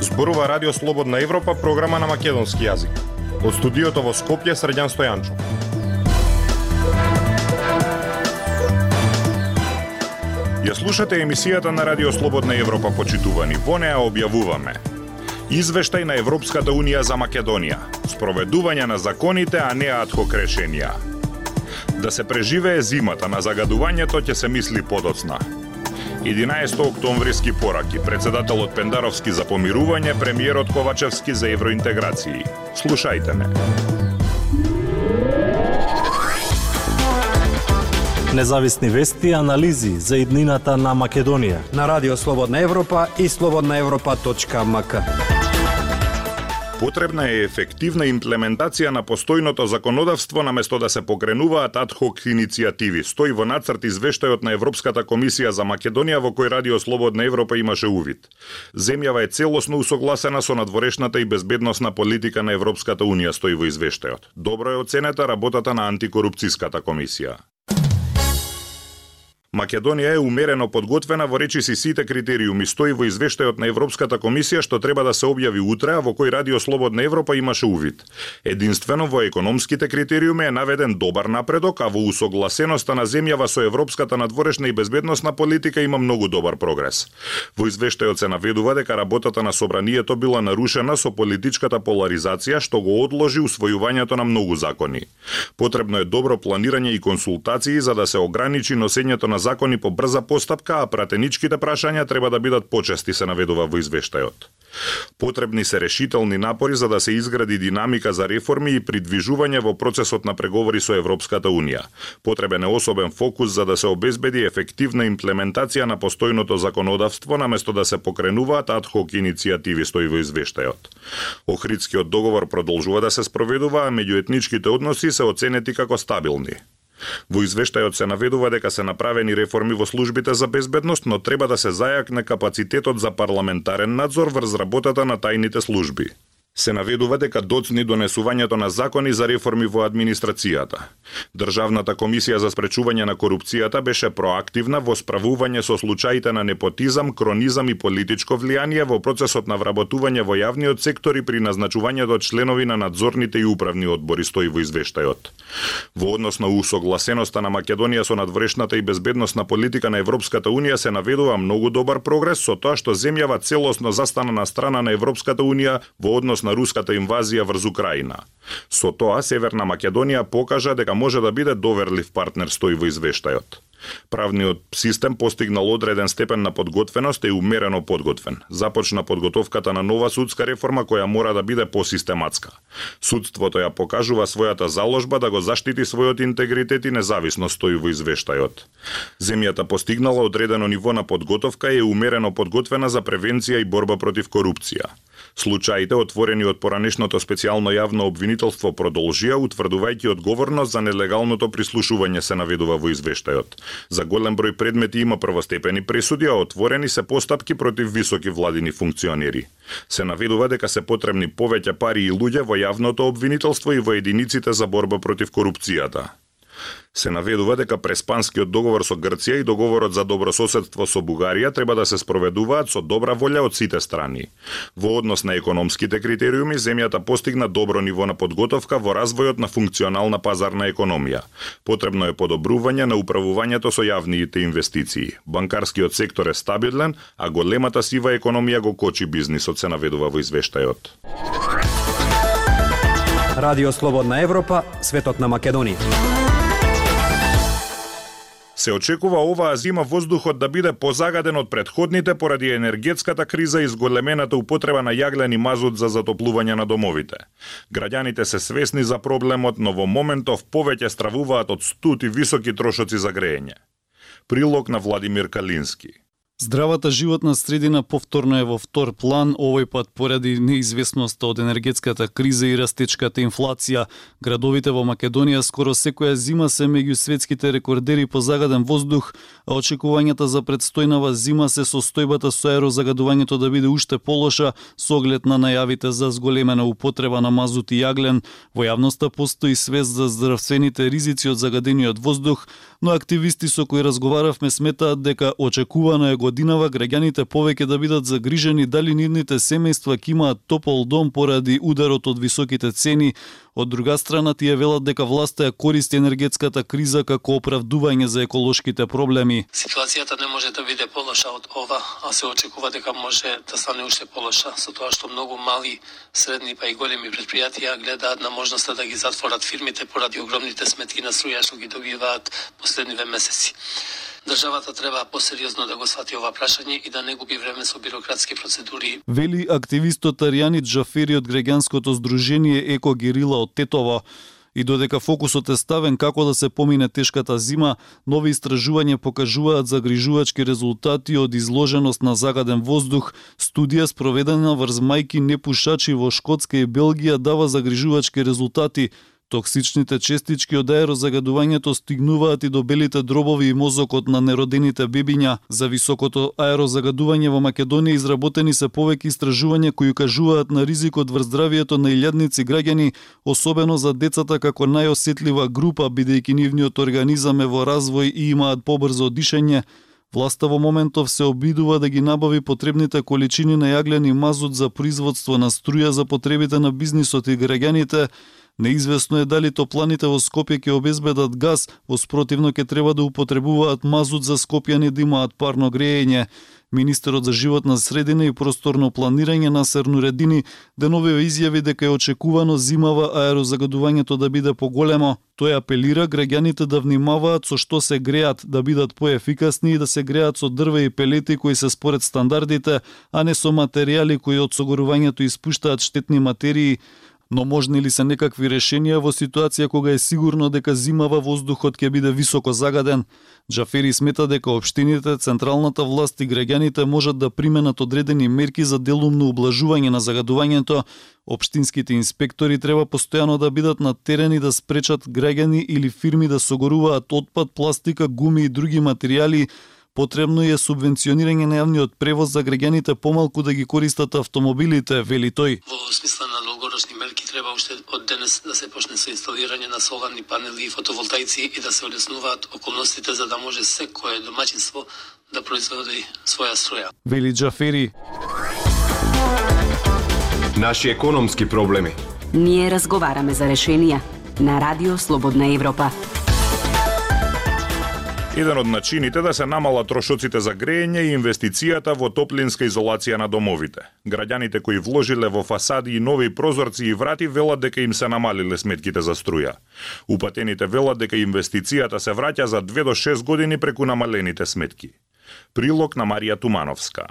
Зборува Радио Слободна Европа, програма на македонски јазик. Од студиото во Скопје, Средјан Стојанчо. Ја слушате емисијата на Радио Слободна Европа, почитувани. Во неа објавуваме Извештај на Европската Унија за Македонија. Спроведување на законите, а не адхок решенија. Да се преживее зимата на загадувањето ќе се мисли подоцна. 11 октомвриски пораки, председателот Пендаровски за помирување, премиерот Ковачевски за евроинтеграции. Слушајте ме. Независни вести и анализи за иднината на Македонија. На Радио Слободна Европа и слободнаевропа.мк. Потребна е ефективна имплементација на постојното законодавство наместо да се покренуваат адхок иницијативи. Стои во нацрт извештајот на Европската комисија за Македонија во кој Радио Слободна Европа имаше увид. Земјава е целосно усогласена со надворешната и безбедносна политика на Европската Унија, стои во извештајот. Добро е оценета работата на антикорупцијската комисија. Македонија е умерено подготвена во речиси сите критериуми. Стои во извештајот на Европската комисија што треба да се објави утре, а во кој Радио Слободна Европа имаше увид. Единствено во економските критериуми е наведен добар напредок, а во усогласеноста на земјава со европската надворешна и безбедносна политика има многу добар прогрес. Во извештајот се наведува дека работата на собранието била нарушена со политичката поларизација што го одложи усвојувањето на многу закони. Потребно е добро планирање и консултации за да се ограничи носењето на закони по брза постапка, а пратеничките прашања треба да бидат почести, се наведува во извештајот. Потребни се решителни напори за да се изгради динамика за реформи и придвижување во процесот на преговори со Европската Унија. Потребен е особен фокус за да се обезбеди ефективна имплементација на постојното законодавство наместо да се покренуваат адхок иницијативи, стои во извештајот. Охридскиот договор продолжува да се спроведува, а меѓуетничките односи се оценети како стабилни. Во извештајот се наведува дека се направени реформи во службите за безбедност, но треба да се зајакне капацитетот за парламентарен надзор врз работата на тајните служби се наведува дека доцни донесувањето на закони за реформи во администрацијата. Државната комисија за спречување на корупцијата беше проактивна во справување со случаите на непотизам, кронизам и политичко влијание во процесот на вработување во јавниот сектор и при назначувањето членови на надзорните и управни одбори стои во извештајот. Во однос на усогласеноста на Македонија со надворешната и безбедносна политика на Европската Унија се наведува многу добар прогрес со тоа што земјава целосно застана на страна на Европската Унија во однос на руската инвазија врз Украина. Со тоа Северна Македонија покажа дека може да биде доверлив партнер стои во извештајот. Правниот систем постигнал одреден степен на подготвеност и умерено подготвен. Започна подготовката на нова судска реформа која мора да биде посистематска. Судството ја покажува својата заложба да го заштити својот интегритет и независност стои во извештајот. Земјата постигнала одредено ниво на подготовка и е умерено подготвена за превенција и борба против корупција. Случаите отворени од поранешното специјално јавно обвинителство продолжија утврдувајќи одговорност за нелегалното прислушување се наведува во извештајот. За голем број предмети има првостепени пресуди, а отворени се постапки против високи владини функционери. Се наведува дека се потребни повеќе пари и луѓе во јавното обвинителство и во единиците за борба против корупцијата. Се наведува дека преспанскиот договор со Грција и договорот за добрососедство со Бугарија треба да се спроведуваат со добра волја од сите страни. Во однос на економските критериуми, земјата постигна добро ниво на подготовка во развојот на функционална пазарна економија. Потребно е подобрување на управувањето со јавните инвестиции. Банкарскиот сектор е стабилен, а големата сива економија го кочи бизнисот, се наведува во извештајот. Радио Слободна Европа, светот на Македонија. Се очекува оваа зима воздухот да биде позагаден од предходните поради енергетската криза и зголемената употреба на јаглен и мазут за затоплување на домовите. Граѓаните се свесни за проблемот, но во моментов повеќе стравуваат од студ и високи трошоци за грејење. Прилог на Владимир Калински. Здравата животна средина повторно е во втор план, овој пат поради неизвестноста од енергетската криза и растечката инфлација. Градовите во Македонија скоро секоја зима се меѓу светските рекордери по загаден воздух, а очекувањата за предстојнава зима се состојбата со аерозагадувањето да биде уште полоша со оглед на најавите за зголемена употреба на мазут и јаглен. Во јавноста постои свест за здравствените ризици од загадениот воздух, но активисти со кои разговаравме сметаат дека очекувано е годинава граѓаните повеќе да бидат загрижени дали нивните семејства ќе имаат топол дом поради ударот од високите цени, Од друга страна, тие велат дека власта ја користи енергетската криза како оправдување за еколошките проблеми. Ситуацијата не може да биде полоша од ова, а се очекува дека може да стане уште полоша со тоа што многу мали, средни па и големи предпријатија гледаат на можноста да ги затворат фирмите поради огромните сметки на струја што ги добиваат последниве месеци. Државата треба посериозно да го свати ова прашање и да не губи време со бирократски процедури. Вели активистот Аријанит Джафери од Греганското здружение Еко Герила од Тетово и додека фокусот е ставен како да се помине тешката зима, нови истражувања покажуваат загрижувачки резултати од изложеност на загаден воздух. Студија спроведена врз мајки непушачи во Шкотска и Белгија дава загрижувачки резултати – Токсичните честички од аерозагадувањето стигнуваат и до белите дробови и мозокот на неродените бебиња. За високото аерозагадување во Македонија изработени се повеќе истражувања кои кажуваат на ризикот врз здравието на илјадници граѓани, особено за децата како најосетлива група бидејќи нивниот организам е во развој и имаат побрзо дишење. Власта во моментов се обидува да ги набави потребните количини на јаглен и мазут за производство на струја за потребите на бизнисот и граѓаните, Неизвестно е дали топланите во Скопје ќе обезбедат газ, во спротивно ќе треба да употребуваат мазут за скопјани да имаат парно грејење. Министерот за животна средина и просторно планирање на Сернуредини денове изјави дека е очекувано зимава аерозагадувањето да биде поголемо. Тој апелира граѓаните да внимаваат со што се греат, да бидат поефикасни и да се греат со дрве и пелети кои се според стандардите, а не со материјали кои од согорувањето испуштаат штетни материи. Но можни ли се некакви решенија во ситуација кога е сигурно дека зимава воздухот ќе биде високо загаден? Джафери смета дека општините, централната власт и граѓаните можат да применат одредени мерки за делумно облажување на загадувањето. Општинските инспектори треба постојано да бидат на терен и да спречат граѓани или фирми да согоруваат отпад, пластика, гуми и други материјали Потребно е субвенционирање на јавниот превоз за граѓаните помалку да ги користат автомобилите, вели тој. Во смисла на долгорочни мерки треба уште од денес да се почне со инсталирање на соларни панели и фотоволтаици и да се улеснуваат околностите за да може секое домаќинство да производи своја струја. Вели Джафери. Наши економски проблеми. Ние разговараме за решенија на Радио Слободна Европа. Еден од начините да се намалат трошоците за грејење е инвестицијата во топлинска изолација на домовите. Граѓаните кои вложиле во фасади и нови прозорци и врати велат дека им се намалиле сметките за струја. Упатените велат дека инвестицијата се враќа за 2 до 6 години преку намалените сметки. Прилог на Марија Тумановска.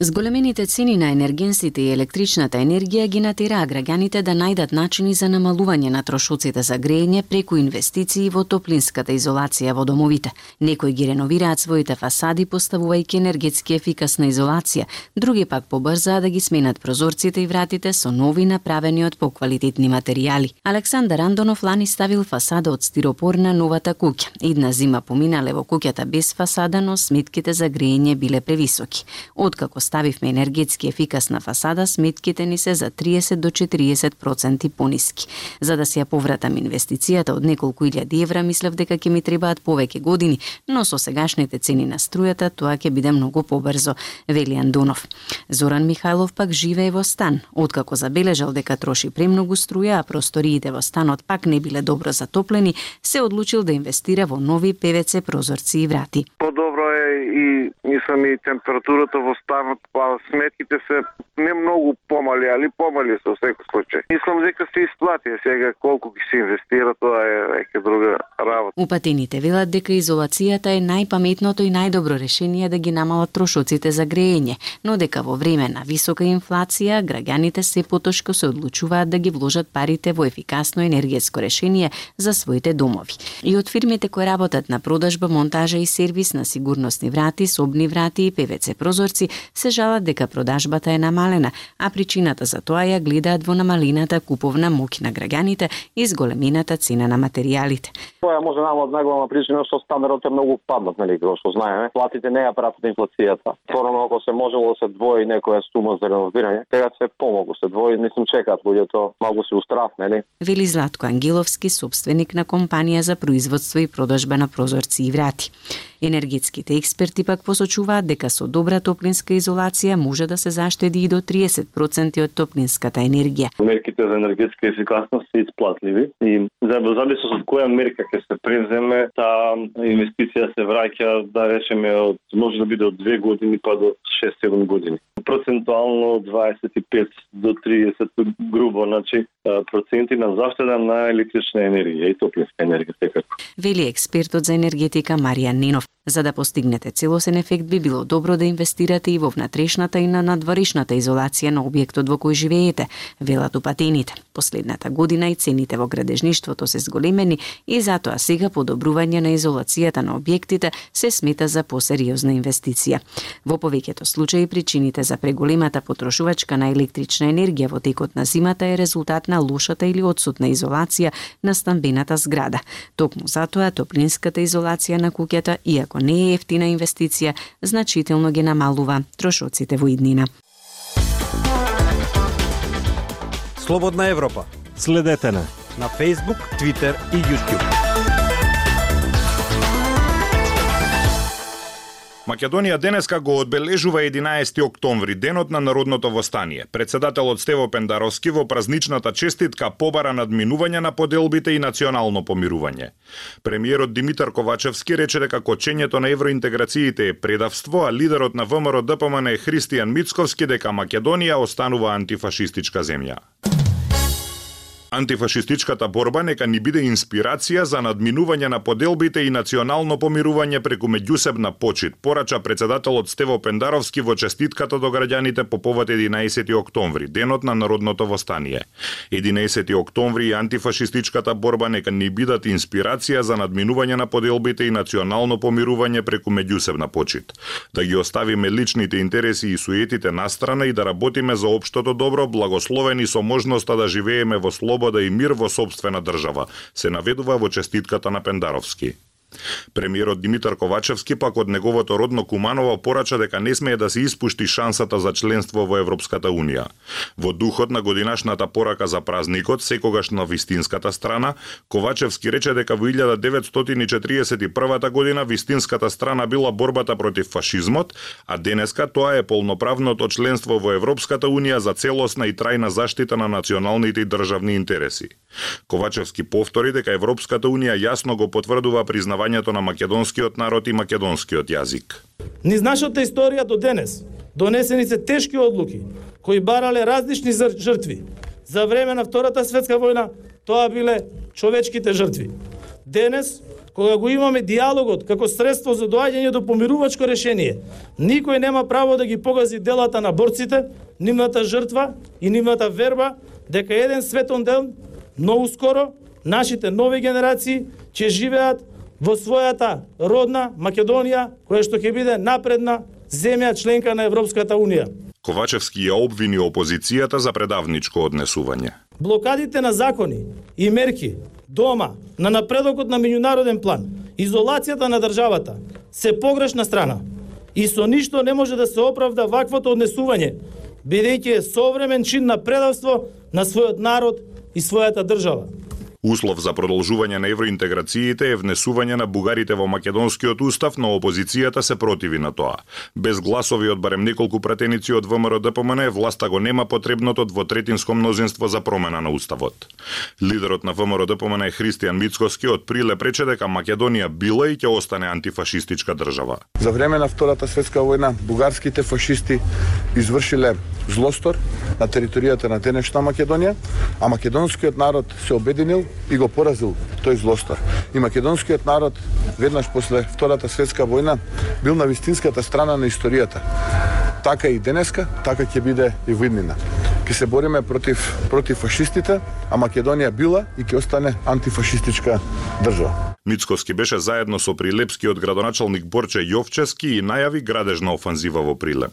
Зголемените цени на енергенсите и електричната енергија ги натираа граѓаните да најдат начини за намалување на трошоците за грејење преку инвестиции во топлинската изолација во домовите. Некои ги реновираат своите фасади поставувајќи енергетски ефикасна изолација, други пак побрзаа да ги сменат прозорците и вратите со нови направени од поквалитетни материјали. Александар Андонов лани ставил фасада од стиропор на новата куќа. Идна зима поминале во куќата без фасада, но сметките за грејење биле превисоки. Откако ставивме енергетски ефикасна фасада, сметките ни се за 30 до 40% пониски. За да се ја повратам инвестицијата од неколку илјади евра, мислев дека ќе ми требаат повеќе години, но со сегашните цени на струјата тоа ќе биде многу побрзо, вели Андонов. Зоран Михайлов пак живее во стан. Откако забележал дека троши премногу струја, а просториите во станот пак не биле добро затоплени, се одлучил да инвестира во нови ПВЦ прозорци и врати. Подобро е и мислам и температурата во станот па сметките се не многу помали, али помали со секој случај. Мислам дека се исплати сега колку ќе се инвестира, тоа е веќе друга работа. Упатените велат дека изолацијата е најпаметното и најдобро решение да ги намалат трошоците за грејење, но дека во време на висока инфлација граѓаните се потошко се одлучуваат да ги вложат парите во ефикасно енергетско решение за своите домови. И од фирмите кои работат на продажба, монтажа и сервис на сигурносни врати, собни врати и ПВЦ прозорци се жалат дека продажбата е намалена, а причината за тоа ја гледаат во намалината куповна моќ на граѓаните и зголемената цена на материјалите. Тоа може една од најголема причина што стандарот е многу паднат, нели, како што знаеме. Платите не ја пратат инфлацијата. Порано ако се можело да се двои некоја сума за реновирање, сега се помогу се двои, мислам чекаат луѓето, малку се устраф, нели? Вели Златко Ангеловски, собственик на компанија за производство и продажба на прозорци и врати. Енергетските експерти пак посочуваат дека со добра топлинска изолација може да се заштеди и до 30% од топлинската енергија. Мерките за енергетска ефикасност се исплатливи и за зависност од која мерка ќе се преземе, таа инвестиција се враќа, да речеме, од може да биде од 2 години па до 6-7 години. Процентуално 25 до 30 грубо, значи проценти на заштеда на електрична енергија и топлинска енергија секако. Вели експертот за енергетика Маријан Нинов. За да постигнете целосен ефект би било добро да инвестирате и во внатрешната и на надворешната изолација на објектот во кој живеете, велат упатените. Последната година и цените во градежништвото се зголемени и затоа сега подобрување на изолацијата на објектите се смета за посериозна инвестиција. Во повеќето случаи причините за преголемата потрошувачка на електрична енергија во текот на зимата е резултат на лошата или одсутна изолација на стамбената зграда. Токму затоа топлинската изолација на куќата, иако не е ефтина инвестиција, значително ги намалува трошоците во иднина. Слободна Европа. Следете на на Facebook, Twitter и YouTube. Македонија денеска го одбележува 11 октомври, денот на народното востание. Председателот Стево Пендаровски во празничната честитка побара надминување на поделбите и национално помирување. Премиерот Димитар Ковачевски рече дека кочењето на евроинтеграциите е предавство, а лидерот на ВМРО ДПМН е Христијан Мицковски дека Македонија останува антифашистичка земја. Антифашистичката борба нека ни биде инспирација за надминување на поделбите и национално помирување преку меѓусебна почит, порача председателот Стево Пендаровски во честитката до граѓаните по повод 11 октомври, денот на народното востание. 11 октомври и антифашистичката борба нека ни бидат инспирација за надминување на поделбите и национално помирување преку меѓусебна почит. Да ги оставиме личните интереси и суетите настрана и да работиме за општото добро, благословени со можноста да живееме во слобода слобода и мир во собствена држава, се наведува во честитката на Пендаровски. Премиерот Димитар Ковачевски пак од неговото родно Куманово порача дека не смее да се испушти шансата за членство во Европската Унија. Во духот на годинашната порака за празникот, секогаш на вистинската страна, Ковачевски рече дека во 1941 година вистинската страна била борбата против фашизмот, а денеска тоа е полноправното членство во Европската Унија за целосна и трајна заштита на националните и државни интереси. Ковачевски повтори дека Европската Унија јасно го потврдува признавањето признавањето на македонскиот народ и македонскиот јазик. Низ нашата историја до денес донесени се тешки одлуки кои барале различни жртви. За време на Втората светска војна тоа биле човечките жртви. Денес, кога го имаме диалогот како средство за доаѓање до помирувачко решение, никој нема право да ги погази делата на борците, нивната жртва и нивната верба дека еден светон ден, многу скоро, нашите нови генерации ќе живеат во својата родна Македонија, која што ќе биде напредна земја членка на Европската Унија. Ковачевски ја обвини опозицијата за предавничко однесување. Блокадите на закони и мерки дома на напредокот на меѓународен план, изолацијата на државата се погрешна страна и со ништо не може да се оправда ваквото однесување, бидејќи е современ чин на предавство на својот народ и својата држава. Услов за продолжување на евроинтеграциите е внесување на бугарите во македонскиот устав, но опозицијата се противи на тоа. Без гласови од барем неколку пратеници од ВМРО ДПМН, власта го нема потребното двотретинско мнозинство за промена на уставот. Лидерот на ВМРО ДПМН Христијан Мицкоски од приле прече дека Македонија била и ќе остане антифашистичка држава. За време на Втората светска војна бугарските фашисти извршиле злостор на територијата на денешна Македонија, а македонскиот народ се обединил и го поразил тој злостор. И македонскиот народ веднаш после Втората светска војна бил на вистинската страна на историјата. Така и денеска, така ќе биде и во иднина. Ке се бориме против против фашистите, а Македонија била и ќе остане антифашистичка држава. Мицковски беше заедно со прилепскиот градоначалник Борче Јовчески и најави градежна офанзива во Прилеп.